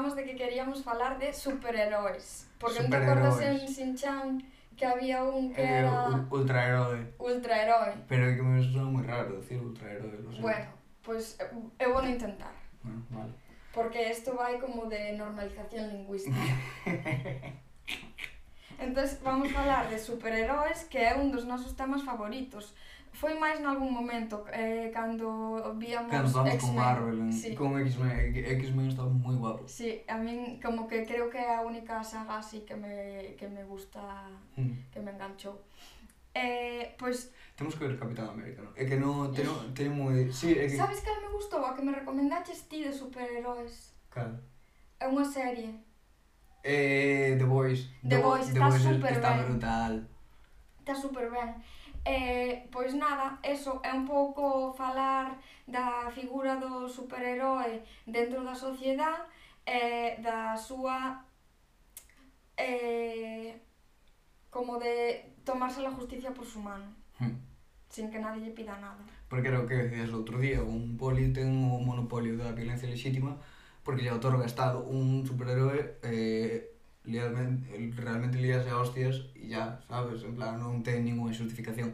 falamos de que queríamos falar de superheróis. Porque non te acordas en Sinchan que había un que eh, era... Ultraheroe. Ultraheroe. Pero é que me suena moi raro decir ultraheroe. No sé. Bueno, pois pues, eh, vou bueno intentar. Bueno, vale. Porque isto vai como de normalización lingüística. entón, vamos falar de superheróis, que é un dos nosos temas favoritos. Foi máis nalgún momento, eh, cando víamos Cando estábamos con Marvel, en, sí. con X-Men, eh, X-Men estaba moi guapo. Sí, a min como que creo que é a única saga así que me, que me gusta, mm. que me enganchou. Eh, pois... Temos que ver Capitán América, non? É que non, te, non, moi... Eh, sí, é que... Sabes cal me gustou? A que me recomendaches ti de superheróis. Cal? É unha serie. Eh, The Boys. The, The está super ben. Está brutal. Está super ben. Eh, pois nada, eso é un pouco falar da figura do superheroe dentro da sociedade e eh, da súa eh, como de tomarse a justicia por su mano. Hmm. Sin que nadie lle pida nada. Porque era o que decías outro día, un poli ten o monopolio da violencia legítima porque lle otorga Estado un superheroe eh, realmente, realmente líase a hostias e ya, sabes, en plan, non ten ninguna xustificación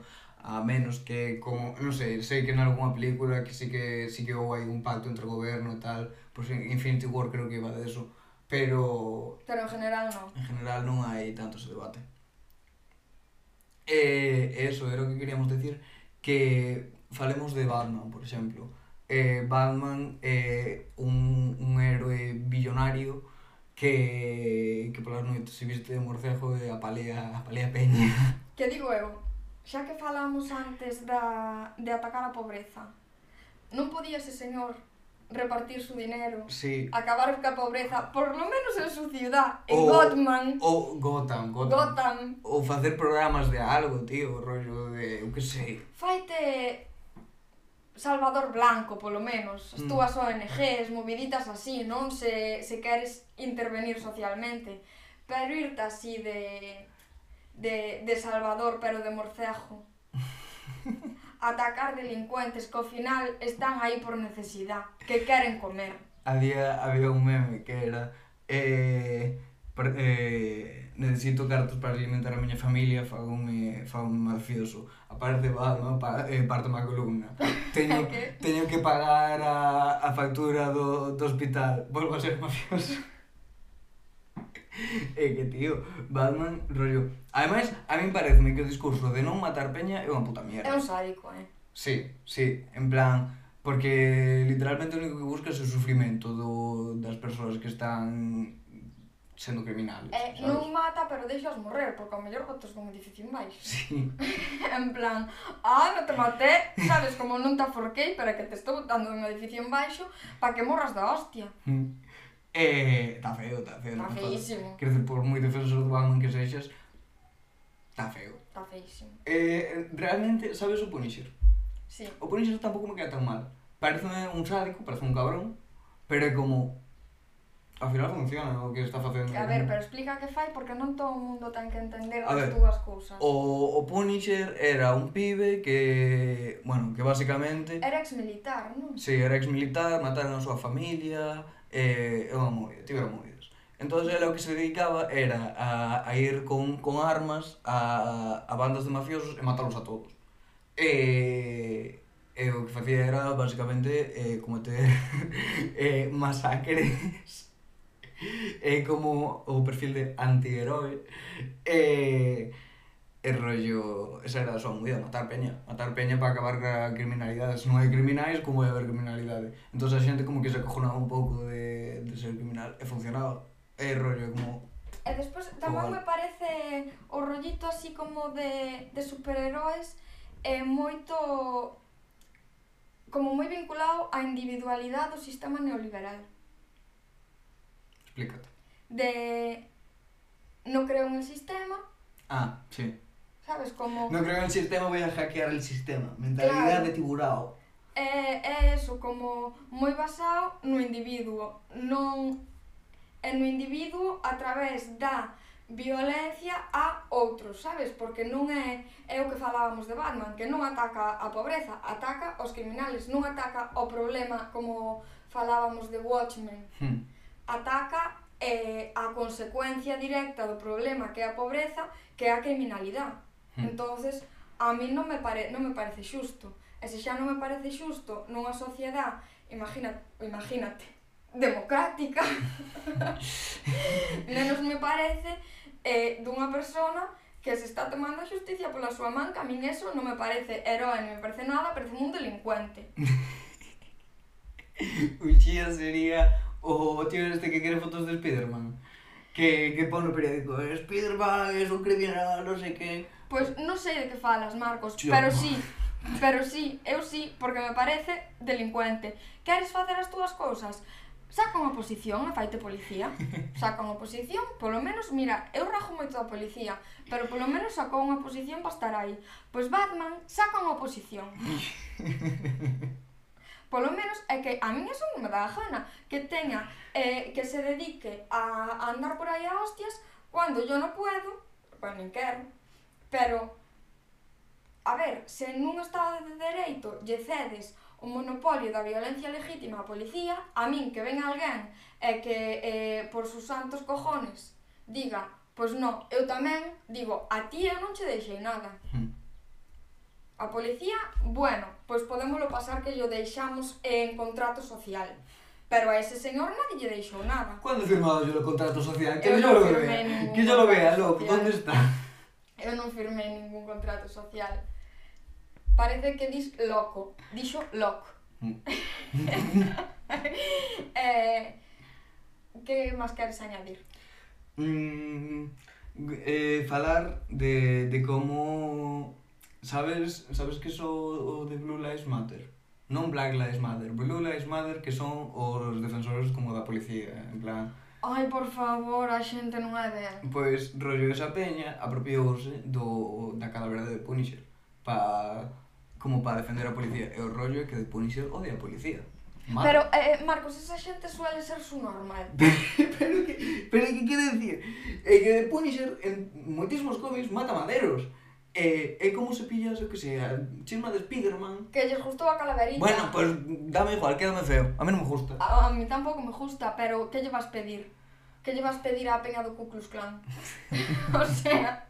a menos que como, non sei, sei que en algunha película que sí que sí que houve un pacto entre o goberno e tal, pois pues Infinity War creo que iba de eso, pero pero en general non. En general non hai tanto ese debate. E eso era o que queríamos decir que falemos de Batman, por exemplo. Eh, Batman é eh, un, un héroe billonario que, que polas noites se viste de morcejo e apalea, apalea peña. Que digo eu, xa que falamos antes da, de atacar a pobreza, non podía ese señor repartir su dinero, sí. acabar ca pobreza, por lo menos en su ciudad, en o, Gotham. Ou Gotham, Gotham. Gotham. Ou facer programas de algo, tío, rollo de, eu que sei. Faite Salvador Blanco, polo menos, as mm. túas ONGs, moviditas así, non? Se, se queres intervenir socialmente. Pero irte así de, de, de Salvador, pero de morcejo. Atacar delincuentes que ao final están aí por necesidade, que queren comer. Había, había un meme que era... Eh, eh, necesito cartos para alimentar a miña familia, fagome, eh, fagome mafioso. Aparte, Batman, pa, eh, parto má columna. Teño, teño que pagar a, a factura do, do hospital. Volvo a ser mafioso. É que, tío, Batman, rollo... Ademais, a min pareceme que o discurso de non matar peña é unha puta mierda. É un sádico, eh? Sí, sí, en plan... Porque literalmente o único que busca é o sufrimento do, das persoas que están sendo criminales. Eh, sabes? non mata, pero deixas morrer, porque ao mellor outros non me difícil máis. Sí. en plan, ah, non te maté, sabes, como non te aforquei, pero que te estou botando un edificio en baixo para que morras da hostia. Mm. Eh, está feo, está feo. Está feísimo. Quer dizer, por moi defensor do Batman que sexas, está feo. Está feísimo. Eh, realmente, sabes o Punisher? Sí. O Punisher tampouco me queda tan mal. Parece un sádico, parece un cabrón, pero é como, Ao final funciona o que está facendo. A ver, pero explica que fai porque non todo o mundo ten que entender a as ver, túas cousas. O, o Punisher era un pibe que, bueno, que basicamente... Era ex-militar, non? Sí, era ex-militar, mataron a súa familia, e eh, unha movida, tiveron movidas. Entón, ele o que se dedicaba era a, a ir con, con armas a, a bandas de mafiosos e matalos a todos. E... E o que facía era, basicamente, eh, cometer eh, masacres é como o perfil de antiheroe e eh, é rollo esa era a súa movida, matar peña. Matar peña para acabar ca criminalidades. Non hai criminais como vai haber criminalidade entón a xente como que se acojonaba un pouco de, de ser criminal. E funcionaba é rollo como eh, E despois tamén me parece o rollito así como de, de superheróis é eh, moito como moi vinculado á individualidade do sistema neoliberal. Explícate. De... No creo en el sistema. Ah, sí. Sabes, como... No creo en el sistema, voy a hackear el sistema. Mentalidade claro. de tiburao. É, é eso, como moi basado no individuo. Non... É no individuo a través da violencia a outros, sabes? Porque non é, é o que falábamos de Batman, que non ataca a pobreza, ataca os criminales, non ataca o problema como falábamos de Watchmen. Hmm ataca eh, a consecuencia directa do problema que é a pobreza, que é a criminalidade. Hmm. Entonces, a mí non me, pare, non me parece xusto. E se xa non me parece xusto nunha sociedade, imagina, imagínate democrática, menos me parece eh, dunha persona que se está tomando a justicia pola súa man, que a min eso non me parece herói, non me parece nada, parece un delincuente. Uxía sería o tío este que quere fotos de Spiderman que, que pon no periódico Spiderman es un criminal, non sei que Pois pues non sei de que falas, Marcos, Chio. pero sí, pero sí, eu sí, porque me parece delincuente. Queres facer as túas cousas? Saca unha posición e faite policía. Saca unha posición, polo menos, mira, eu rajo moito da policía, pero polo menos sacou unha posición para estar aí. Pois Batman saca unha posición. Polo menos é que a miña son me dá gana que teña eh, que se dedique a, a andar por aí a hostias cando yo non puedo, pois pues, nin quero, pero a ver, se nun estado de dereito lle cedes o monopolio da violencia legítima á policía, a min que ven alguén e que eh, por sus santos cojones diga, pois non, eu tamén digo, a ti eu non che deixei nada. Mm a policía, bueno, pois podémoslo pasar que llo deixamos en contrato social. Pero a ese señor nadie lle deixou nada. Cando firmado yo o contrato social? Que eu yo lo vea, que yo lo vea, loco, onde está? Eu non firmei ningún contrato social. Parece que dis loco, dixo loco. Mm. eh, que máis queres añadir? Mm, eh, falar de, de como sabes, sabes que sou o de Blue Lives Matter? Non Black Lives Matter, Blue Lives Matter que son os defensores como da policía, en plan... Ai, por favor, a xente non é de... Pois, rollo esa peña apropiouse do, da calavera de Punisher pa, como para defender a policía. E o rollo é que The Punisher odia a policía. Mar... Pero, eh, eh, Marcos, esa xente suele ser su normal. pero, que, pero que quere dicir? É que The Punisher en moitísimos cómics mata maderos. E, é como se pillas, o que sea, chisma de Spiderman... Que lles gustou a calaverita. Bueno, pues dame igual, quédame feo. A mí non me gusta. A, a mí tampouco me gusta, pero que lle vas pedir? Que lle vas pedir a peña do Ku Klux Klan? o sea...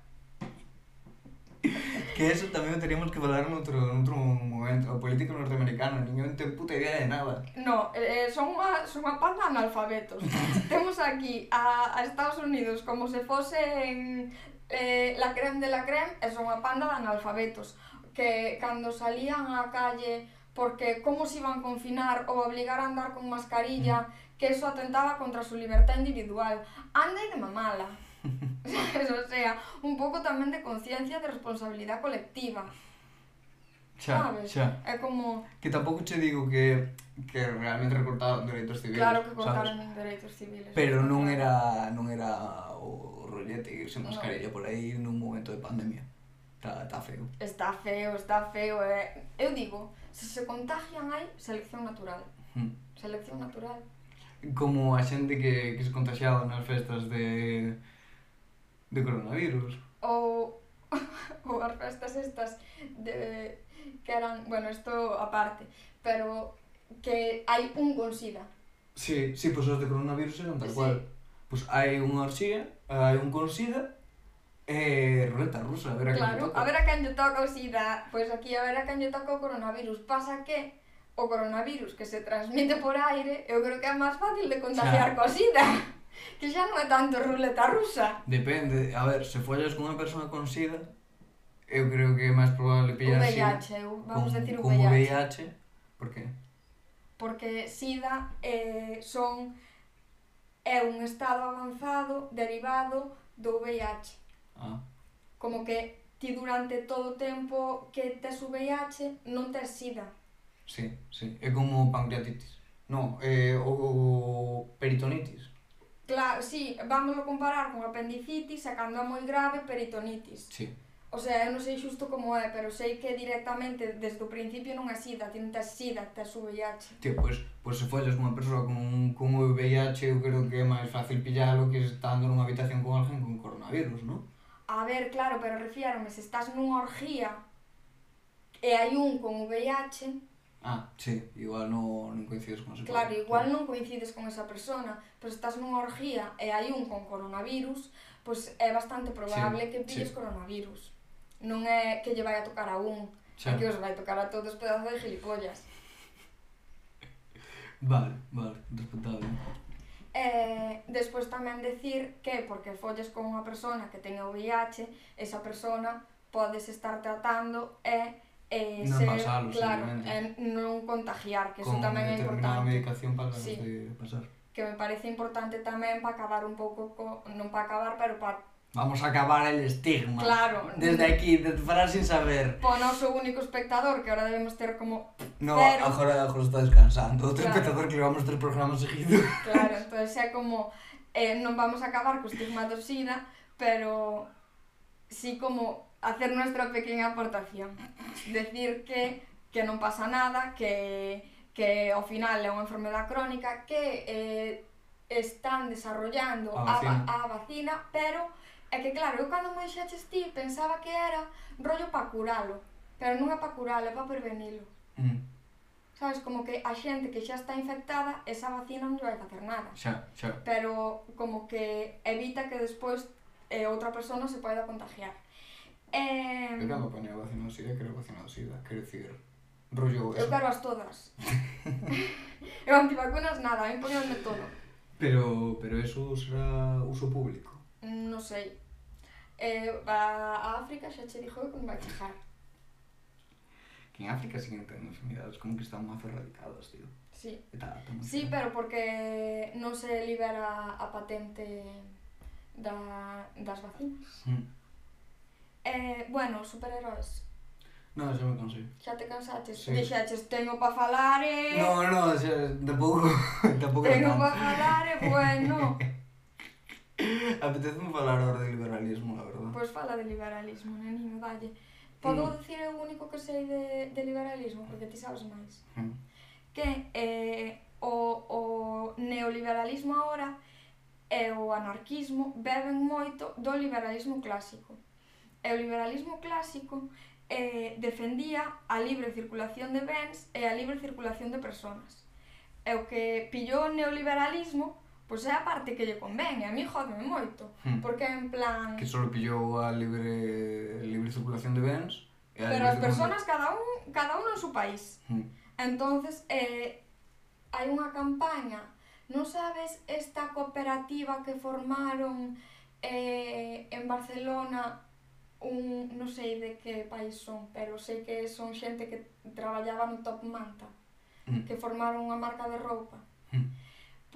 Que eso tamén teríamos que falar noutro, noutro momento. O político norteamericano, ninguén ten puta idea de nada. No, eh, son unha, son unha panda analfabetos. Temos aquí a, a Estados Unidos como se fosen eh, la creme de la creme e son panda de analfabetos que cando salían á calle porque como se iban a confinar ou obligar a andar con mascarilla que eso atentaba contra a súa libertad individual anda e de mamala ¿Sabes? o sea, un pouco tamén de conciencia de responsabilidade colectiva Xa, sabes? xa. É como... Que tampouco che digo que que realmente recortaron dereitos civiles, Claro que cortaron dereitos civiles. Pero non era non era o rollete irse en mm. mascarilla no. por aí nun momento de pandemia. Está, está feo. Está feo, está feo. Eh. Eu digo, se se contagian hai selección natural. Hmm. Selección natural. Como a xente que, que se contagiaba nas festas de, de coronavirus. Ou, ou as festas estas de, que eran, bueno, isto aparte, pero que hai un con sida. Sí, sí, pois pues os de coronavirus eran tal sí. cual pois hai unha orxía, hai un con sida, e ruleta rusa, a ver a claro, quen lle toca. a ver a quen lle toca o sida, pois aquí a ver a quen lle toca o coronavirus. Pasa que o coronavirus que se transmite por aire, eu creo que é máis fácil de contagiar claro. co sida. Que xa non é tanto ruleta rusa. Depende, a ver, se follas con unha persona con sida, eu creo que é máis probable pillar o VIH, sida. vamos con, decir o VIH. VIH, por que? Porque sida eh, son é un estado avanzado derivado do VIH. Ah. Como que ti durante todo o tempo que tes o VIH non tes sida. Sí, sí. É como pancreatitis. Non, é o, o peritonitis. Claro, sí, vámoslo comparar con apendicitis e cando é moi grave, peritonitis. Sí. O sea, eu non sei xusto como é, pero sei que directamente desde o principio non é sida, ti non tes sida, tes VIH. Tío, pois, pois se follas unha persoa con, con VIH, eu creo que é máis fácil pillalo que estando nunha habitación con alguén con coronavirus, non? A ver, claro, pero refiérome, se estás nunha orgía e hai un con VIH, Ah, sí, igual no, non coincides con esa Claro, persona. igual non coincides con esa persona, pero estás nunha orgía e hai un con coronavirus, pois pues é bastante probable sí, que pilles sí. coronavirus non é que lle vai a tocar a un, Xa. é que os vai tocar a todos pedazos de gilipollas. Vale, vale, respetable. E despois tamén decir que porque folles con unha persona que teña VIH, esa persona podes estar tratando e eh, non ser, pasalo, claro, e non contagiar, que con eso tamén é importante. Con medicación para sí. que pasar. Que me parece importante tamén para acabar un pouco, co, non para acabar, pero para Vamos a acabar el estigma. Claro. Desde aquí, desde falar sin saber. Pon noso único espectador, que ahora debemos ter como No, cero. agora, agora está descansando. Outro Claro. espectador que levamos tres programas seguidos. Claro, entonces sea como eh, non vamos a acabar co estigma do SIDA, pero sí como hacer nuestra pequeña aportación. Decir que que non pasa nada, que que ao final é unha enfermedad crónica que eh, están desarrollando A a, va- vacina. a vacina, pero É que claro, eu cando moi xaches ti pensaba que era rollo para curalo, pero non é para curalo, é para prevenilo. Mm. Sabes, como que a xente que xa está infectada, esa vacina non vai facer nada. Xa, xa. Pero como que evita que despois eh, outra persona se poida contagiar. Eh... Eu cando ponía a vacina do SIDA, quero a vacina do SIDA, quero dicir, rollo... Eso. Eu quero as todas. eu antivacunas nada, a mí poñenme todo. Pero, pero eso será uso público? Mm, non sei. Eh, a África xa che dixo que me vai chegar. Que en África siguen tendo ten enfermidades como que están máis erradicadas, tío. Sí. Está, tal, sí, pero porque non se libera a patente da, das vacinas. Mm. Eh, bueno, superheróis. Non, xa me cansei. Xa te cansaches? Sí. Dixaches, ah, teño pa falar e... Non, non, xa, tampouco, tampouco... Teño pa falar e, bueno... Apetece-me falar agora de liberalismo, a verdad. Pois fala de liberalismo, neniño, dalle. Podo mm. dicir o único que sei de, de liberalismo, porque ti sabes máis. Mm. Que eh, o, o neoliberalismo agora e o anarquismo beben moito do liberalismo clásico. E o liberalismo clásico eh, defendía a libre circulación de bens e a libre circulación de personas. E o que pillou o neoliberalismo pois é a parte que lle convén, e a mí jodeme moito, hmm. porque en plan... Que só pillou a libre, libre circulación de bens... E a Pero as personas, cada un, cada un en su país. Hmm. Entonces, eh, hai unha campaña, non sabes esta cooperativa que formaron eh, en Barcelona un, non sei de que país son, pero sei que son xente que traballaba no Top Manta, mm. que formaron unha marca de roupa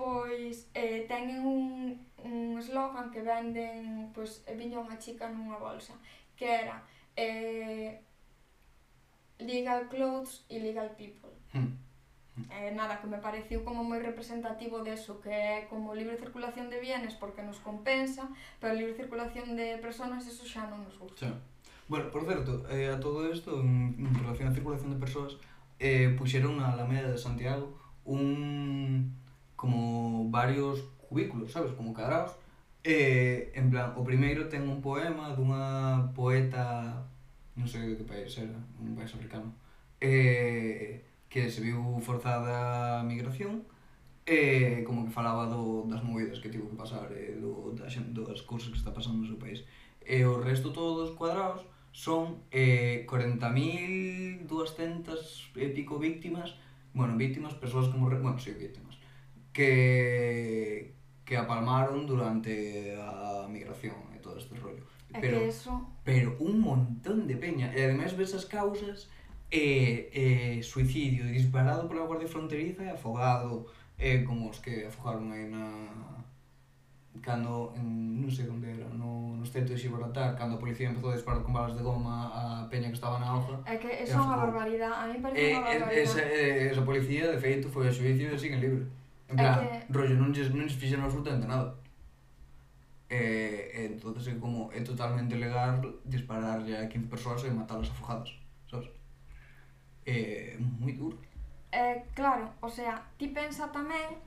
pois eh, teñen un, un slogan que venden, pois eh, viña unha chica nunha bolsa, que era eh, legal clothes e legal people. Mm. Eh, nada, que me pareciu como moi representativo deso, que é como libre circulación de bienes porque nos compensa, pero libre circulación de personas eso xa non nos gusta. Xa. Bueno, por certo, eh, a todo isto, en, en relación á circulación de persoas, eh, puxeron na Alameda de Santiago un como varios cubículos, sabes, como cadrados, e en plan, o primeiro ten un poema dunha poeta, non sei que país era, un país africano, e que se viu forzada a migración, e como que falaba do, das movidas que tivo que pasar, e do, da xente, das cousas que está pasando no seu país. E o resto todos cuadrados son eh, 40.200 e pico víctimas, bueno, víctimas, persoas como... Re... Bueno, sí, víctimas que, que apalmaron durante a migración e todo este rollo. É pero, que eso... pero un montón de peña. E ademais ves as causas, eh, eh, suicidio disparado pola Guardia Fronteriza e afogado, eh, como os que afogaron aí na cando, en, non sei onde era, no, no estreito de Gibraltar, cando a policía empezou a disparar con balas de goma a peña que estaba na hoja. É que eso é unha barbaridade, a mí parece eh, unha barbaridade. Esa, esa policía, de feito, foi a xuicio e siguen libre. En plan, que... rollo, non lles, non lles fixeron absolutamente nada. E, e entonces é como é totalmente legal dispararlle a 15 persoas e matalas afogadas, sabes? É moi duro. Eh, claro, o sea, ti pensa tamén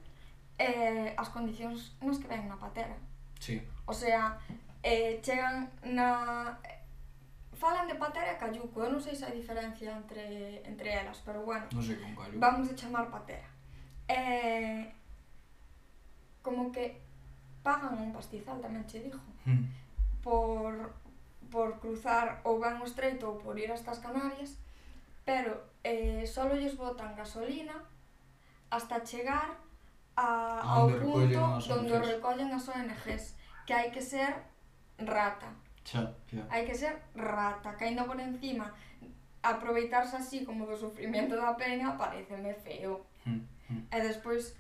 eh, as condicións nas que ven na patera. Sí. O sea, eh, chegan na... Falan de patera e cayuco, eu non sei se hai diferencia entre, entre elas, pero bueno. Non sei con cayuco. Vamos a chamar patera eh, como que pagan un pastizal, tamén che dixo, mm. por, por cruzar ou ben o estreito ou por ir hasta as Canarias, pero eh, solo lles botan gasolina hasta chegar a, a ao punto onde recollen as ONGs, que hai que ser rata. Xa, xa. Hai que ser rata, caindo por encima aproveitarse así como do sufrimiento da peña pareceme feo. Mm. E despois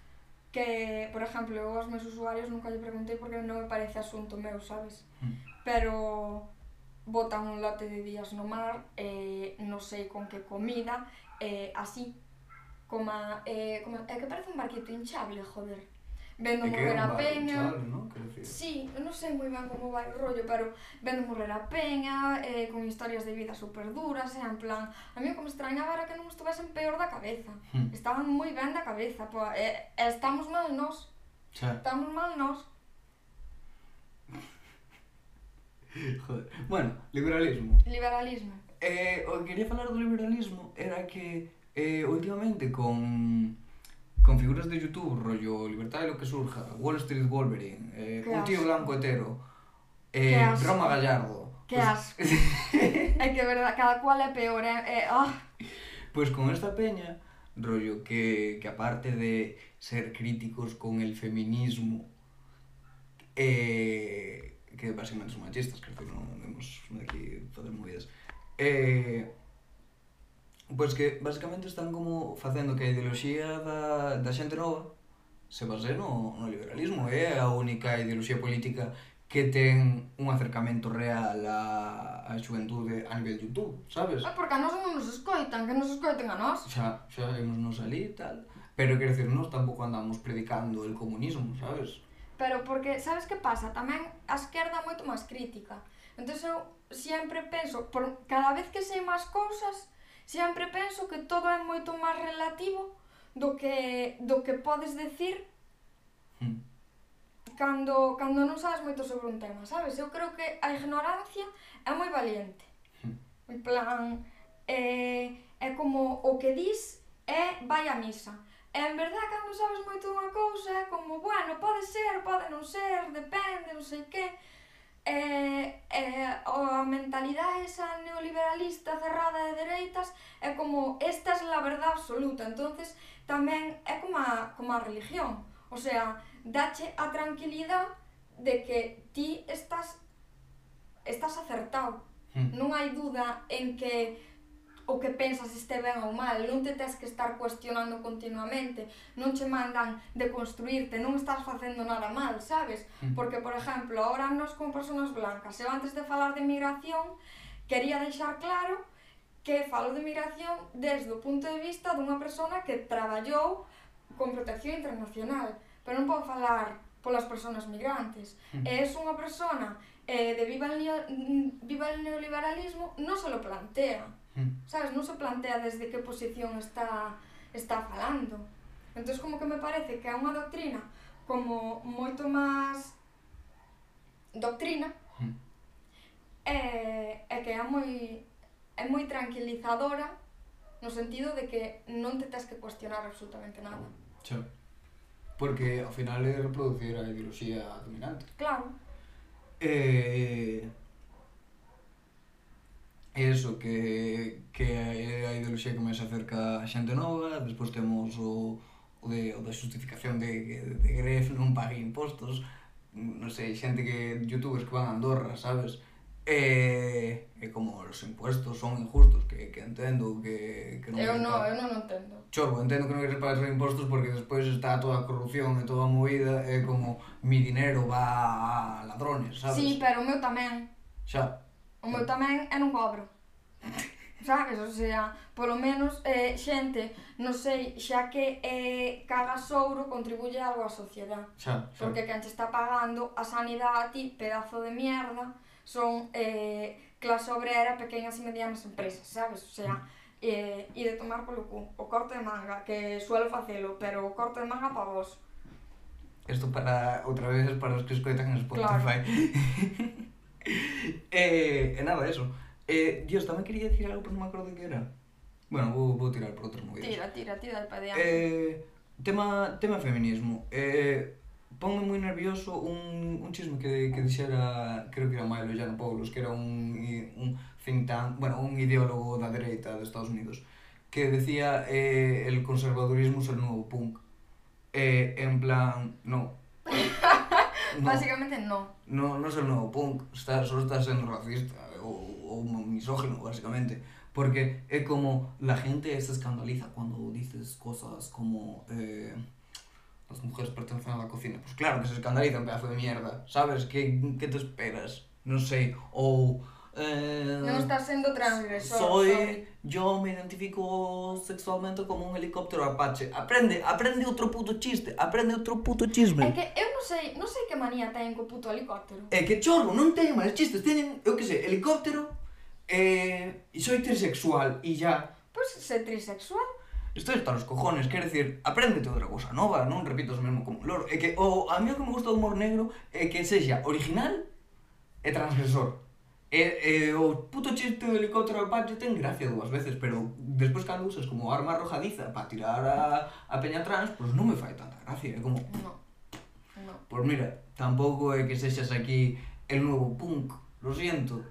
que, por exemplo, eu aos meus usuarios nunca lle preguntei porque non me parece asunto meu, sabes? Mm. Pero botan un lote de días no mar, eh, non sei con que comida, eh, así, como, eh, como, é que parece un barquito hinchable, joder. vendo morrer a peña. Chale, ¿no? Sí, non sei moi ben como vai o rollo, pero vendo morrer a peña, eh, con historias de vida super duras, e eh, en plan, a mí como extrañaba era que non estuvesen peor da cabeza. Hmm. Estaban moi ben da cabeza, po, eh, estamos mal nós. Xa. Estamos mal nós. Joder. Bueno, liberalismo. Liberalismo. Eh, o que quería falar do liberalismo era que eh, últimamente con con figuras de YouTube, rollo Libertad de lo que surja, Wall Street Wolverine, eh, Un tío blanco hetero, eh, Roma Gallardo. Qué pues... asco. é que verdad, cada cual é peor, eh? eh oh. Pues con esta peña, rollo que, que aparte de ser críticos con el feminismo, eh, que básicamente son machistas, creo que non vemos aquí facer movidas, eh, Pois que basicamente están como facendo que a ideoloxía da, da xente nova se base no, no liberalismo, é a única ideoloxía política que ten un acercamento real a, a xuventude a nivel de YouTube, sabes? Ah, porque a nós non nos escoitan, que nos escoiten a nós. Xa, xa vemos nos ali e tal. Pero, quero decir, nós tampouco andamos predicando el comunismo, sabes? Pero porque, sabes que pasa? Tamén a esquerda é moito máis crítica. Entón, eu sempre penso, por cada vez que sei máis cousas, Sempre penso que todo é moito máis relativo do que, do que podes decir mm. cando, cando non sabes moito sobre un tema, sabes? Eu creo que a ignorancia é moi valiente. Mm. En plan, é, é como o que dis é vai a misa. E en verdad, cando sabes moito unha cousa, é como, bueno, pode ser, pode non ser, depende, non sei que e, e a mentalidade esa neoliberalista cerrada de dereitas é como esta é a verdade absoluta. Entonces tamén é como a, como a religión. O sea, dache a tranquilidade de que ti estás estás acertado mm. non hai duda en que o que pensas este ben ou mal, non te tens que estar cuestionando continuamente, non che mandan de construirte, non estás facendo nada mal, sabes? Mm. Porque, por exemplo, ahora nos con personas blancas, eu antes de falar de migración, quería deixar claro que falo de migración desde o punto de vista dunha persona que traballou con protección internacional, pero non podo falar polas persoas migrantes. Uh mm. -huh. Es unha persona eh, de viva el, viva el neoliberalismo, non se lo plantea. Mm. Sabes, non se plantea desde que posición está está falando. Entón, como que me parece que é unha doctrina como moito máis doctrina mm. e, e que é moi é moi tranquilizadora no sentido de que non te tens que cuestionar absolutamente nada. Xa. Porque ao final é reproducir a ideoloxía dominante. Claro. Eh, é eso que, que é a ideoloxía que máis acerca a xente nova, despois temos o, o, de, o da justificación de, de Gref non pague impostos, non sei, xente que, youtubers que van a Andorra, sabes? E, e como os impuestos son injustos, que, que entendo que, que non... Eu non, eu non entendo. Chorbo, entendo que non queres pagar os impostos porque despois está toda a corrupción e toda a movida, é como mi dinero va a ladrones, sabes? Sí, pero o meu tamén. Xa. O meu tamén é non cobro. Sabes? O sea, polo menos eh, xente, non sei, xa que eh, caga ouro contribuye algo á sociedade. Xa, xa. Porque quen te está pagando a sanidade a ti, pedazo de mierda, son eh, clase obrera, pequeñas e medianas empresas, sabes? O sea, eh, e de tomar polo cu. O corte de manga, que suelo facelo, pero o corte de manga pa vos. Isto para, outra vez, para os que escoitan en Spotify. Claro. e, e eh, eh, nada, eso. Eh, Dios, tamén quería dicir algo, pero non me acordo que era. Bueno, vou, vou tirar por outras movidas. Tira, tira, tira del padeano. Eh, tema, tema feminismo. Eh, ponme moi nervioso un, un chisme que, que dixera, creo que era Milo Jan que era un, un think tank, bueno, un ideólogo da dereita de Estados Unidos, que decía eh, el conservadurismo es el nuevo punk. Eh, en plan, no. no. Básicamente no. no, no es el nuevo punk, está, solo está siendo racista o, o misógino, básicamente. Porque es como la gente se escandaliza cuando dices cosas como eh, las mujeres pertenecen a la cocina. Pues claro que se escandaliza un pedazo de mierda, ¿sabes? ¿Qué, qué te esperas? No sé, o... Eh, non estás sendo transgresor. Soy, soy, yo me identifico sexualmente como un helicóptero apache. Aprende, aprende outro puto chiste, aprende outro puto chisme. É que eu non sei, non sei que manía ten co puto helicóptero. É que chorro, non teñen máis chistes, teñen, eu que sei, helicóptero eh, e soy trisexual e ya. Pois pues, se trisexual Isto está nos cojones, quer decir, apréndete outra cousa nova, non repitos mesmo como loro. É que o, a mí o que me gusta do humor negro é que sexa original e transgresor. E, e o puto chiste do helicóptero Apache ten gracia dúas veces, pero despois cando usas como arma arrojadiza para tirar a, a peña trans, pois non me fai tanta gracia, é como... No. no. Pois pues mira, tampouco é que sexas aquí el novo punk, lo siento.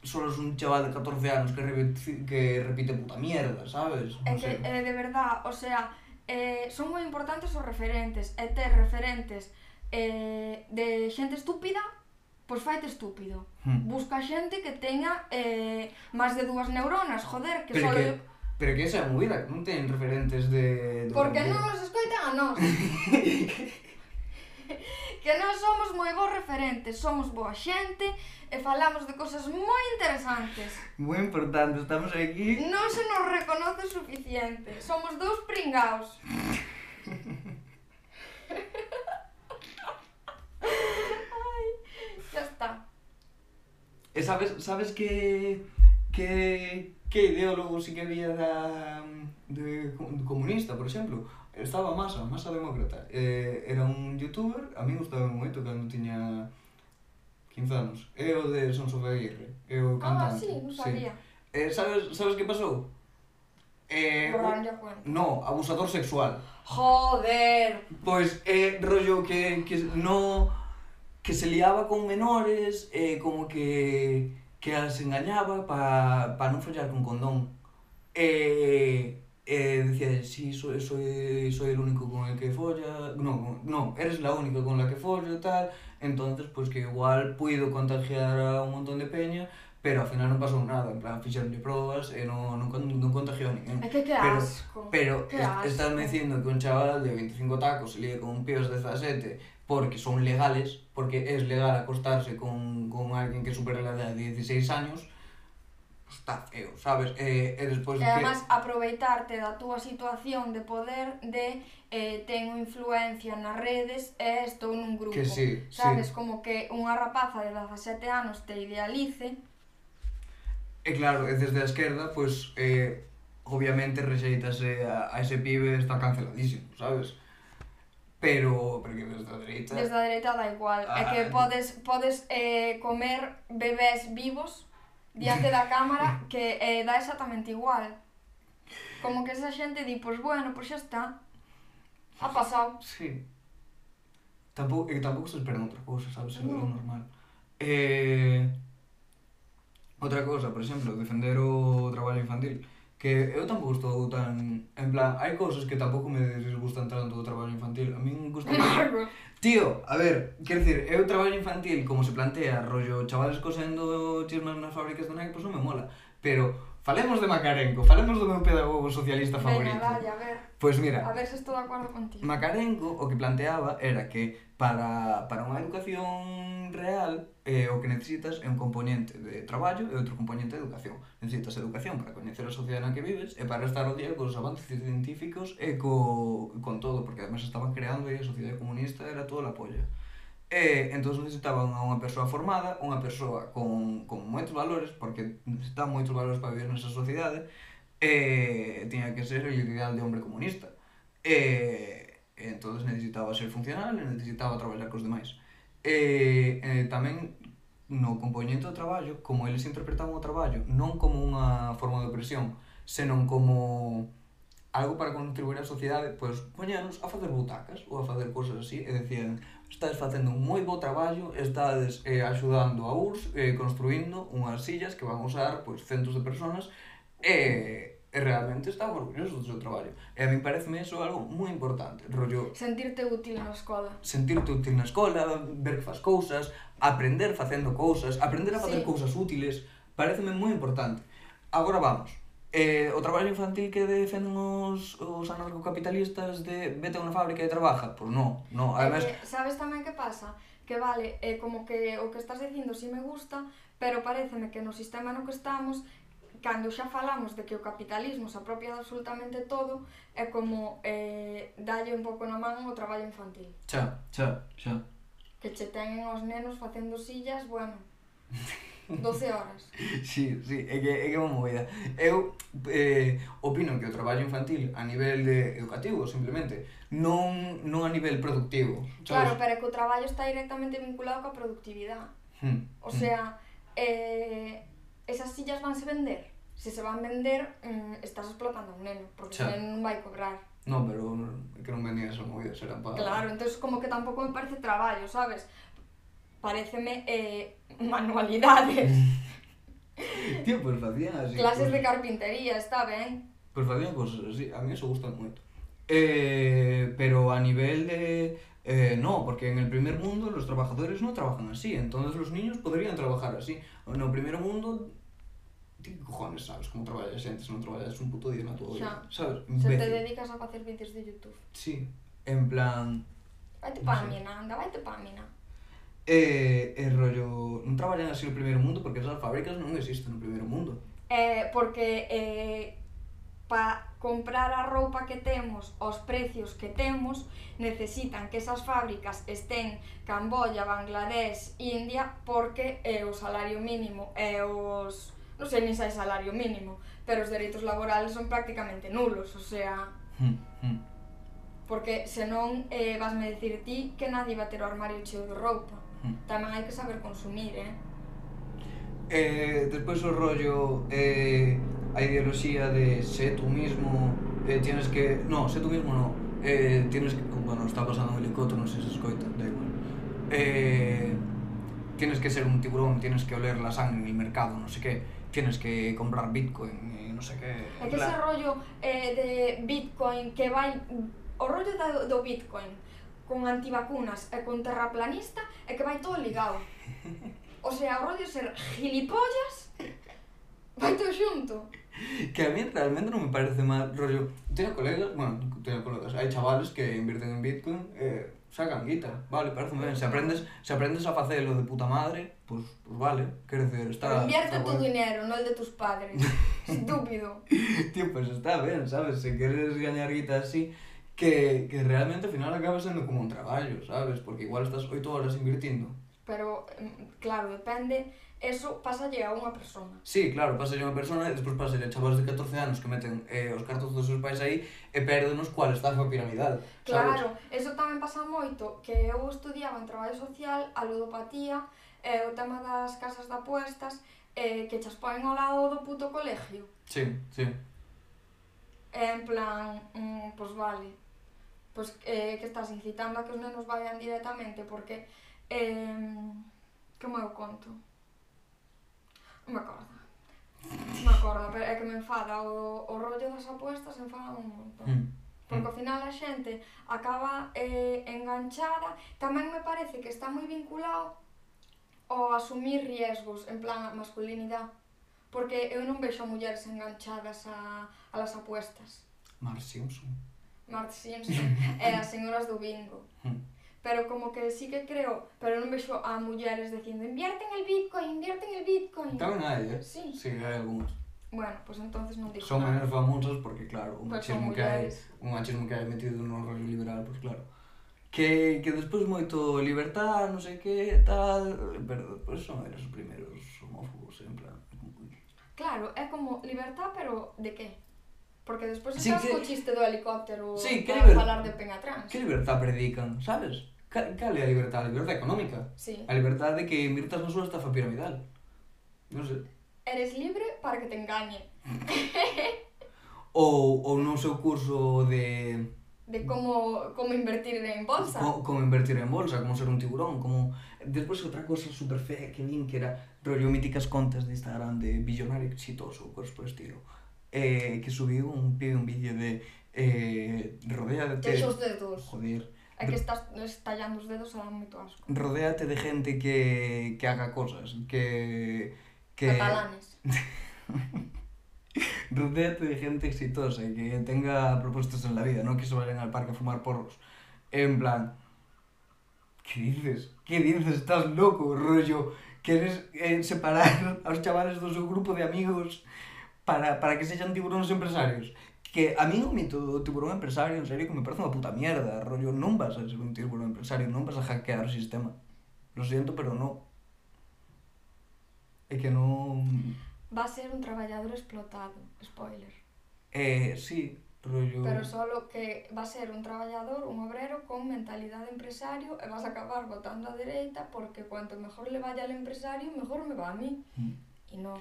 Solo es un chaval de 14 anos que repite, que repite puta mierda, sabes? No é que, eh, de verdad, o sea, eh, son moi importantes os referentes, e ter referentes eh, de xente estúpida pois faite estúpido. Hmm. Busca xente que teña eh, máis de dúas neuronas, joder, que pero só... Que, pero que esa é a movida, non ten referentes de... de Porque non nos escoitan a nós. que non somos moi bons referentes, somos boa xente e falamos de cosas moi interesantes. Moi importante, estamos aquí. Non se nos reconoce suficiente, somos dous pringaos. E sabes, sabes que que que ideólogo si que había da, de, de comunista, por exemplo, estaba Masa, Masa Demócrata. Eh, era un youtuber, a mí gustaba moito cando tiña 15 anos. É eh, o de Sons of Aguirre, é eh, o ah, cantante. Ah, sí, non sabía. Sí. Eh, sabes, sabes que pasou? Eh, no, abusador sexual. Joder. Pois é eh, rollo que, que no que se liaba con menores e eh, como que que as engañaba para pa non follar con condón. E, e decía, si, sí, soy, soy, soy el único con el que folla, no, no, eres la única con la que follo e tal, entonces, pues que igual puido contagiar a un montón de peña, pero ao final non pasou nada, en plan, fixeronlle probas e eh, non, non, non contagiou a ninguén. É que que pero, asco. Pero que est asco. estás me dicindo que un chaval de 25 tacos lide con un pío 17 porque son legales, porque es legal acostarse con, con alguén que supera a edad de 16 años, está feo, sabes? Eh, eh, e, e despois e además que... aproveitarte da túa situación de poder de eh, tengo influencia nas redes e estou nun grupo. Que sí, sabes, sí. como que unha rapaza de 17 anos te idealice E claro, e desde a esquerda, pois, eh, obviamente rexeitase a, a ese pibe, está canceladísimo, sabes? Pero, porque desde a dereita... Desde a dereita da igual, ah, é que ah, podes, podes eh, comer bebés vivos diante da cámara que eh, dá exactamente igual. Como que esa xente di, pois pues, bueno, pois pues, xa está. Ha pasado. Sí. Tampouco, e tampouco se esperan outra cousa, sabes? É no. normal. Eh, Outra cousa, por exemplo, defender o traballo infantil que eu tampouco estou tan... En plan, hai cousas que tampouco me disgustan tanto do traballo infantil. A min gusta... Tío, a ver, quero dicir, eu traballo infantil, como se plantea, rollo chavales cosendo chismas nas fábricas de Nike, pois pues non me mola. Pero Falemos de Macarenco, falemos do meu pedagogo socialista favorito. Venga, vaya, a ver. Pois pues mira... A ver se estou de acordo contigo. Macarenco o que planteaba era que para, para unha educación real eh, o que necesitas é un componente de traballo e outro componente de educación. Necesitas educación para coñecer a sociedade na que vives e para estar ao día cos avances científicos e co, con todo, porque además estaban creando e a sociedade comunista era toda a polla. E entón necesitaban a unha persoa formada, unha persoa con, con moitos valores, porque necesitan moitos valores para vivir nesa sociedade, e tiña que ser o ideal de hombre comunista. E, e entón necesitaba ser funcional e necesitaba traballar cos demais. E, e tamén no componente do traballo, como eles interpretaban o traballo, non como unha forma de opresión, senón como algo para contribuir á sociedade, pois poñanos a facer butacas ou a facer cousas así e decían, estades facendo un moi bo traballo, estades eh, axudando a URSS, eh, construindo unhas sillas que van usar pois, centos de personas, e eh, realmente estaba orgulloso do seu traballo. E a mí pareceme iso algo moi importante, rollo... Sentirte útil na escola. Sentirte útil na escola, ver que faz cousas, aprender facendo cousas, aprender a facer sí. cousas útiles, pareceme moi importante. Agora vamos, Eh, o traballo infantil que defenden os, os anarcocapitalistas de vete a unha fábrica e trabaja? Pois pues non, non. Además... Eh, sabes tamén que pasa? Que vale, eh, como que o que estás dicindo si me gusta, pero pareceme que no sistema no que estamos cando xa falamos de que o capitalismo se apropia de absolutamente todo, é como eh, dalle un pouco na man o traballo infantil. Xa, xa, xa. Que che teñen os nenos facendo sillas, bueno... 12 horas. sí, sí, é que, é que é unha movida. Eu eh, opino que o traballo infantil a nivel de educativo, simplemente, non, non a nivel productivo. Sabes? Claro, pero é que o traballo está directamente vinculado coa productividade. Hmm. O hmm. sea, hmm. eh, esas sillas vanse vender. Se se van vender, mm, estás explotando a un neno, porque xa. non vai cobrar. No, pero que non vendía esa movida, eran para... Claro, entonces como que tampouco me parece traballo, sabes? Pareceme eh, manualidades, Tío, pues facían así. clases pues, de carpintería, está ben. Pues facían cosas así, a mí eso gusta moito. Eh, pero a nivel de... Eh, no, porque en el primer mundo los trabajadores no trabajan así, entonces los niños podrían trabajar así. En el primer mundo, ti cojones sabes como traballa a xente se non traballas un puto día na tua vida, sabes? Se te dedicas a facer vídeos de YouTube. Sí, en plan... Vaite pa sei. mina, anda, vaite pa mina. E, e rollo, non traballan así no primeiro mundo porque esas fábricas non existen no primeiro mundo. Eh, porque eh, pa comprar a roupa que temos, os precios que temos, necesitan que esas fábricas estén Camboya, Bangladesh, India, porque é eh, o salario mínimo e eh, os... non sei nin sei salario mínimo, pero os dereitos laborales son prácticamente nulos, o sea... Hmm, hmm. porque senón eh, vasme dicir ti que nadie va ter o armario cheo de roupa. Tamén hai que saber consumir, eh? Eh, despois o rollo eh, a ideoloxía de sé tú mismo eh, tienes que no, sé tú mismo no eh, tienes que bueno, está pasando un helicóptero non sei se escoita, da igual eh, tienes que ser un tiburón tienes que oler la sangre en el mercado no sé qué tienes que comprar bitcoin e no sé qué É que ese rollo eh, de Bitcoin que vai o rollo do, do Bitcoin con antivacunas e con terraplanista e que vai todo ligado. O sea, o rollo ser gilipollas vai todo xunto. Que a mí realmente non me parece mal rollo. Teño colegas, bueno, teño colegas, hai chavales que invirten en Bitcoin e eh, sacan guita. Vale, parece ben. Se aprendes, se aprendes a facelo de puta madre, pois pues, pues vale, Quero dizer, está... Pero invierte está tu bueno. dinero, non el de tus padres. Estúpido. Tío, pues está ben, sabes? Se queres gañar guita así, que, que realmente ao final acaba sendo como un traballo, sabes? Porque igual estás oito horas invirtindo. Pero, mm, claro, depende, eso pasalle a unha persona. Sí, claro, pasa a unha persona e despois pasa a chavales de 14 anos que meten eh, os cartos dos seus pais aí e perdenos cual está a piramidal. Claro, sabes? eso tamén pasa moito, que eu estudiaba en traballo social a ludopatía, eh, o tema das casas de apuestas, eh, que chas poen ao lado do puto colegio. Sí, sí. En plan, mm, pois pues vale pues, eh, que estás incitando a que os nenos vayan directamente porque... Eh, como eu conto? Non me acordo. Non me acordo, pero é que me enfada o, o rollo das apuestas enfada un montón. Mm. Porque mm. ao final a xente acaba eh, enganchada. Tamén me parece que está moi vinculado ao asumir riesgos, en plan a masculinidade. Porque eu non vexo mulleres enganchadas a, a las apuestas. Mar Simpson. Mark Simpson e as señoras do bingo. Pero como que sí que creo, pero non vexo a mulleres dicindo invierte en el bitcoin, invierte en el bitcoin. Tamén hai, eh? Sí. Sí, hai algúns. Bueno, pois pues entonces non dixo Son menos famosos porque, claro, o machismo que hai, un machismo que hai metido no rollo liberal, pois pues claro. Que, que despois moito libertad, non sei que, tal, pero despois son eles os primeiros homófobos, en plan... Claro, é como libertad, pero de que? Porque despois sí, estás que... co chiste do helicóptero sí, que para liber... falar de pen. Que libertad predican, sabes? Cal, cal é a libertad? A libertad económica. Sí. A libertad de que invirtas na súa estafa piramidal. Non sei. Eres libre para que te engañe. ou, ou non seu curso de de como como invertir en bolsa. Como, como invertir en bolsa, como ser un tiburón, como despois outra cosa super fea que vin que era rollo míticas contas de Instagram de billonario exitoso, cosas por estilo. Eh, que subiu un, pibe un vídeo de eh, rodéate... Te os dedos. Joder. É que estás estallando os dedos a dar moito asco. Rodéate de gente que, que haga cosas, que... que Catalanes. Rodéate de gente exitosa y que tenga propuestos en la vida, no que se vayan al parque a fumar porros. En plan, ¿qué dices? ¿Qué dices? Estás loco, rollo. Queres eh, separar aos chavales do seu grupo de amigos para, para que sexan tiburóns empresarios. Que a mí o mito do tiburón empresario, en serio, que me parece unha puta mierda. Rollo, non vas a ser un tiburón empresario, non vas a hackear o sistema. Lo siento, pero no. É que non... Va a ser un traballador explotado, spoiler. Eh, sí, rollo... Pero solo que va a ser un traballador, un obrero con mentalidade empresario e vas a acabar votando a dereita porque cuanto mejor le vaya al empresario, mejor me va a mí. Mm. E non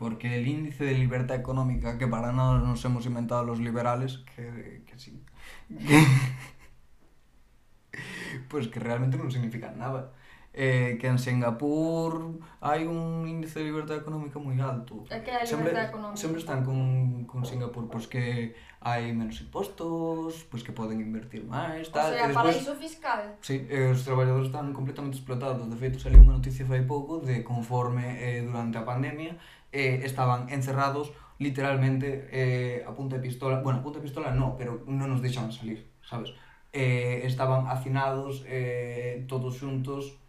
porque el índice de libertad económica que para nada nos hemos inventado los liberales, que, que sí, que, pues que realmente no significa nada. Eh, que en Singapur hay un índice de libertad económica muy alto. ¿Qué hay siempre, económica? siempre están con, con, Singapur, pues que hay menos impuestos, pues que pueden invertir más, tal. O sea, después, paraíso fiscal. Sí, eh, os traballadores están completamente explotados. De feito, saliu unha noticia fai pouco de conforme eh, durante a pandemia eh, estaban encerrados literalmente eh, a punta de pistola. Bueno, a punta de pistola no, pero non nos deixaban salir, sabes? Eh, estaban hacinados eh, todos xuntos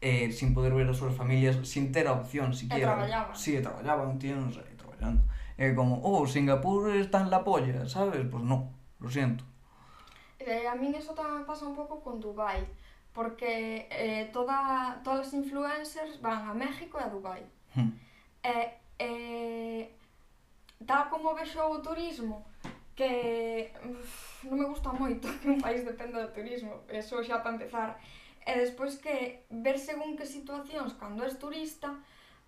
eh, sin poder ver as súas familias, sin ter a opción siquiera. traballaban. Sí, e traballaban, tíos, aí traballando. É como, oh, Singapur está en la polla, sabes? Pues no, lo siento. Eh, a min eso tamén pasa un pouco con Dubai, porque eh, toda, todas as influencers van a México e a Dubai. Hmm. E, e dá como vexo o turismo que uf, non me gusta moito que un país dependa do turismo, eso xa para empezar. E despois que ver según que situacións cando és turista,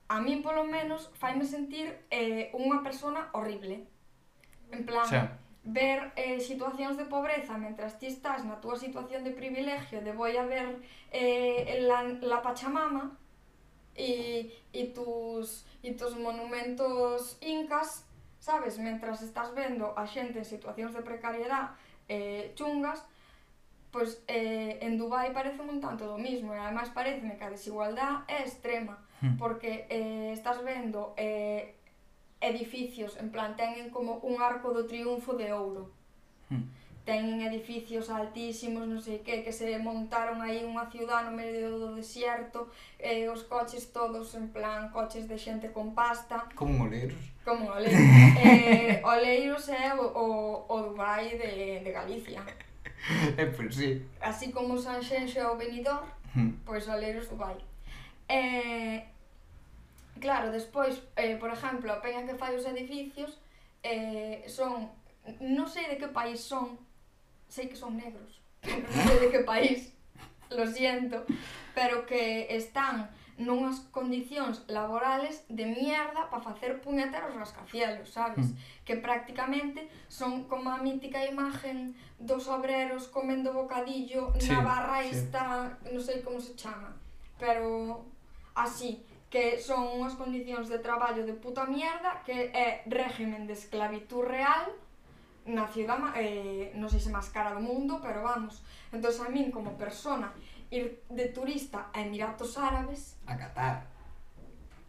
a min polo menos faime sentir eh, unha persona horrible. En plan, sí. ver eh, situacións de pobreza mentras ti estás na túa situación de privilegio de voy a ver eh, la, la Pachamama e, e tus e tos monumentos incas, sabes, mentras estás vendo a xente en situacións de precariedade eh, chungas, pois eh, en Dubai parece un tanto do mismo e ademais pareceme que a desigualdade é extrema hmm. porque eh, estás vendo eh, edificios en plan teñen como un arco do triunfo de ouro Hmm teñen edificios altísimos, non sei que, que se montaron aí unha ciudad no medio do desierto, eh, os coches todos en plan coches de xente con pasta. Como oleiros. Como oleiros. eh, oleiros é o, o, o Dubai de, de Galicia. Eh, pois pues, sí. Así como Sanxenxo é o venidor, hmm. pois oleiros Dubai. Eh, claro, despois, eh, por exemplo, a peña que fai os edificios eh, son, non sei de que país son, sei que son negros, pero non sei de que país, lo siento, pero que están nunhas condicións laborales de mierda para facer puñeteros rascacielos, sabes? Mm. Que prácticamente son como a mítica imagen dos obreros comendo bocadillo sí, na barra sí. esta, non sei como se chama, pero así que son unhas condicións de traballo de puta mierda que é régimen de esclavitud real na cidade eh, non sei se máis cara do mundo, pero vamos. Entón, a min como persona ir de turista a Emiratos Árabes... A Qatar.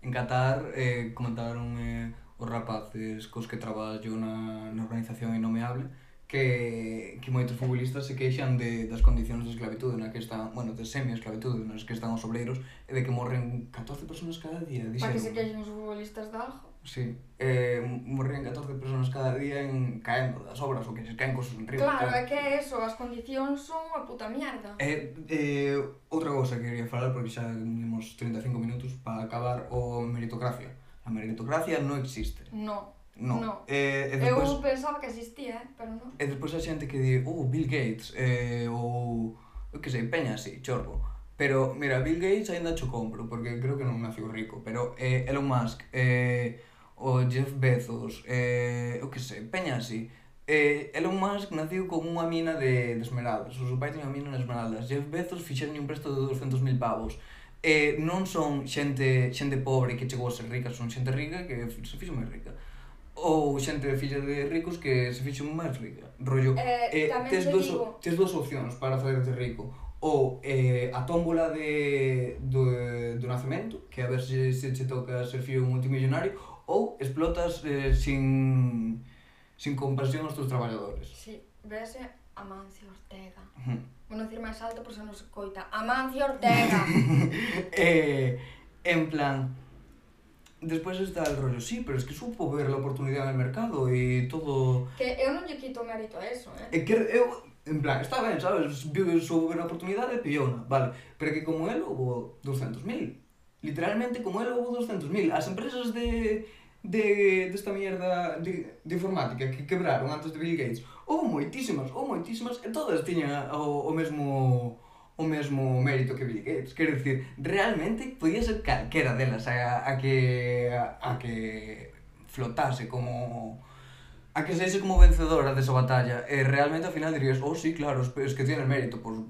En Qatar eh, comentaron eh, os rapaces cos que traballo na, na organización Innomeable que, que moitos futbolistas se queixan de, das condicións de esclavitude na que están, bueno, de semi-esclavitude nas que están os obreiros e de que morren 14 personas cada día. Dixeron. Para que se queixen os futbolistas de algo? Sí. Eh, morrían 14 personas cada día en caendo das obras ou que se caen cosos en río. Claro, é que é eso, as condicións son a puta mierda. Eh, eh, outra cousa que quería falar, porque xa temos 35 minutos para acabar o meritocracia. A meritocracia non existe. No. No. no. Eh, e despois, Eu pensaba que existía, eh, pero non. E despois a xente que di, oh, Bill Gates, eh, ou, que sei, Peña, sí, chorbo. Pero, mira, Bill Gates ainda cho compro, porque creo que non naciu rico, pero eh, Elon Musk, eh, o Jeff Bezos, eh, o que sei, peña así. Eh, Elon Musk naciu con unha mina de, de esmeraldas, o seu pai tiña unha mina de esmeraldas. Jeff Bezos fixeron un presto de 200.000 pavos. Eh, non son xente xente pobre que chegou a ser rica, son xente rica que se fixo moi rica. Ou xente filla de ricos que se fixo máis rica. Rollo, eh, eh, tes, dos, digo... tes dúas opcións para facerte rico ou eh, a tómbola de, do, do nacemento, que a ver se, se che toca ser fillo multimillonario, ou explotas eh, sin, sin compasión aos teus traballadores. Sí, vese Amancio Ortega. Vou non dicir máis alto por se non se coita. Amancio Ortega! eh, en plan, Despois está el rollo, sí, pero es que supo ver la oportunidade no mercado e todo... Que eu non lle quito mérito a eso, eh? É que eu, en plan, está ben, sabes? Viu, supo ver a oportunidade e pillona, vale. Pero que como el houve 200.000 literalmente como el houve 200.000 as empresas de de desta de mierda de, de informática que quebraron antes de Bill Gates houve moitísimas, houve moitísimas e todas tiñan o, o mesmo o mesmo mérito que Bill Gates. Quero dicir, realmente podía ser calquera delas a, a que a, a que flotase como a que seise como vencedora desa batalla e realmente ao final dirías, oh sí, claro, es que tiene mérito, pois pues,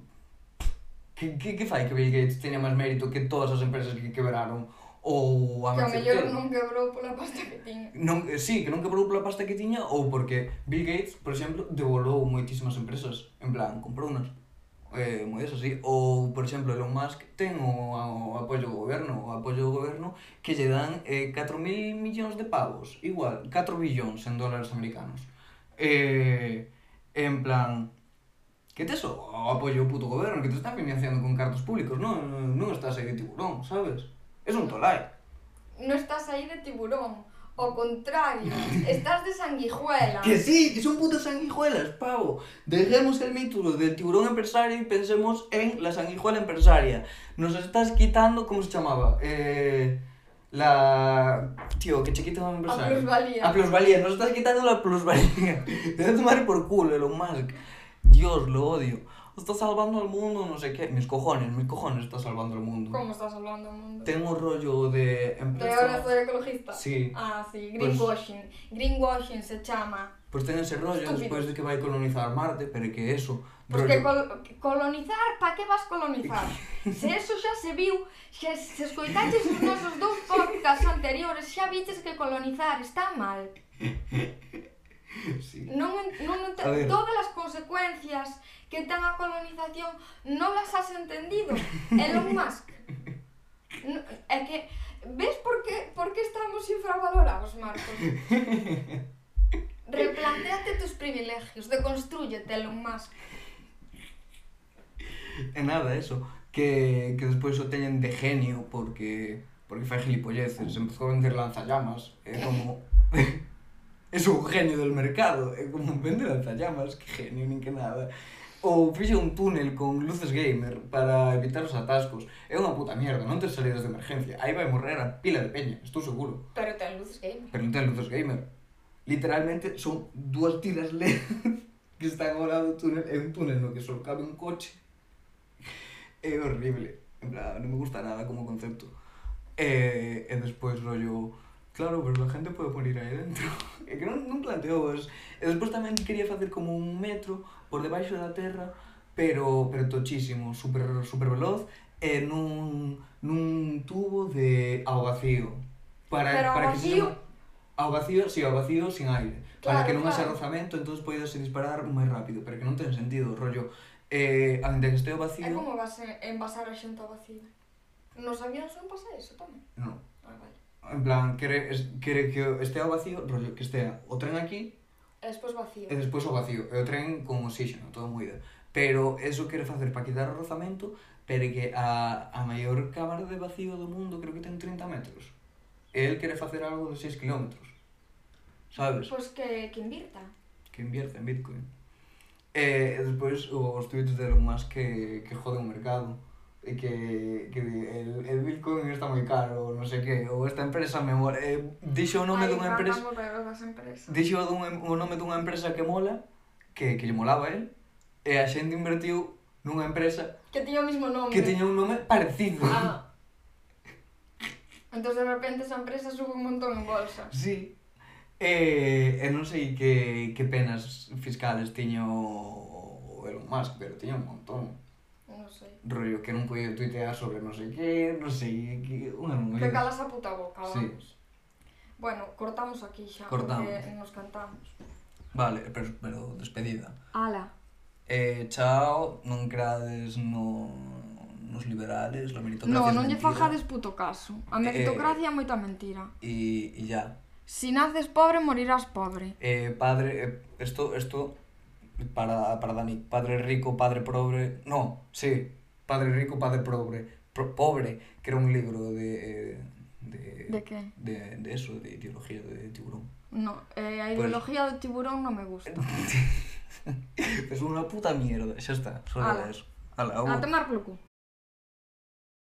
Que, que, que fai que Bill Gates teña máis mérito que todas as empresas que quebraron ou a Que ao mellor non quebrou pola pasta que tiña. Non, eh, sí, que non quebrou pola pasta que tiña ou porque Bill Gates, por exemplo, devolou moitísimas empresas. En plan, comprou unas eh, moi eso sí. Ou, por exemplo, Elon Musk ten o, o apoio do goberno, o apoio do goberno que lle dan eh, 4.000 millóns de pavos, igual, 4 billóns en dólares americanos. Eh, en plan, que tes o, o apoio do puto goberno, que te están financiando con cartos públicos, non, non estás aí de tiburón, sabes? Es un tolai. Non estás aí de tiburón. Ao contrario, estás de sanguijuela. Que sí, que son putas sanguijuelas, pavo. Dejemos el mito del tiburón empresario y pensemos en la sanguijuela empresaria. Nos estás quitando, ¿cómo se llamaba? Eh, la... Tío, que chiquita un A empresario. plusvalía. A plusvalía, nos estás quitando la plusvalía. Te voy a tomar por culo, Elon Musk. Dios, lo odio. Está salvando al mundo, no sé qué. Mis cojones, mis cojones está salvando al mundo. ¿Cómo está salvando al mundo? Tengo un rollo de empresa. ¿De ahora soy ecologista? Sí. Ah, sí, greenwashing. Pues, greenwashing se llama. Pues ten ese rollo Estúpido. después de que vai colonizar Marte, pero que eso... Pues rollo... que col colonizar, pa que vas colonizar? se eso xa se viu, se, se escoitaches os nosos dous podcasts anteriores, xa viches que colonizar está mal. Sí. Non, non ente- todas as consecuencias que ten a colonización non las has entendido. Elon Musk. No, é que ves por que, por que estamos infravalorados, Marcos? Replanteate tus privilegios, deconstrúyete, Elon Musk. E nada, eso. Que, que despois o teñen de genio porque porque fai gilipolleces. Empezou a vender lanzallamas. É como... es un o genio del mercado. É como vende lanzallamas, que genio, nin que nada. Ou fixe un túnel con luces gamer para evitar os atascos. É unha puta mierda, non ter salidas de emergencia. Aí vai morrer a pila de peña, estou seguro. Pero ten luces gamer. Pero non ten luces gamer. Literalmente son dúas tiras LED que están ao lado do túnel. É un túnel no que só cabe un coche. É horrible. En plan, non me gusta nada como concepto. E, e despois rollo Claro, pero a gente pode poner aí dentro. É que non, non planteo vos. E despois tamén quería facer como un metro por debaixo da terra, pero, pero tochísimo, super, super veloz, e nun, nun tubo de ao vacío. Para, pero para que vacío... Se ao vacío, si, sí, ao vacío sin aire. Claro, para que non haxa claro. rozamento, entón podes disparar máis rápido, pero que non ten sentido, rollo. Eh, a gente que este ao vacío... É como vas envasar a xente ao vacío? Nos avións non pasa iso tamén? Non. Ah, vale. En plan, quere, es, quere que estea o vacío, rollo, que estea o tren aquí... E despois vacío. E despois o vacío. E o tren con oxígeno, todo moído. Pero eso quere facer para quitar o rozamento, pero que a, a maior cámara de vacío do mundo creo que ten 30 metros. E el quere facer algo de 6 km. Sabes? Pois pues que, que invirta. Que invierta en Bitcoin. E, e despois os tweets de Elon Musk que, que jode o mercado que, que el, el Bitcoin está moi caro, non sei que, ou esta empresa me mola, eh, dixo o nome Ai, dunha empresa, dixo dun, o nome dunha empresa que mola, que, que lle molaba el, eh? e a xente invertiu nunha empresa que tiña o mismo nome, que tiña un nome parecido. Ah. Entón de repente esa empresa sube un montón en bolsa. Sí. E, eh, e non sei que, que penas fiscales tiño Elon Musk, pero tiña un montón non sei. Rollo que non podía tuitear sobre non sei que, non sei que... Unha non Que calas a puta boca, vamos. Sí. Bueno, cortamos aquí xa, cortamos. porque nos cantamos. Vale, pero, pero despedida. Ala. Eh, chao, non creades no, nos liberales, la meritocracia No, non lle fajades puto caso. A eh, meritocracia eh, é moita mentira. E, e ya. Si naces pobre, morirás pobre. Eh, padre, eh, esto, esto para, para Dani, padre rico, padre pobre, no, sí, padre rico, padre pobre, Pro, pobre, que era un libro de... Eh, ¿De, ¿De qué? De, de, eso, de ideología de tiburón. No, eh, a ideología pues... de tiburón no me gusta. es una puta mierda, xa está, só era eso. Ala, a tomar polo cu.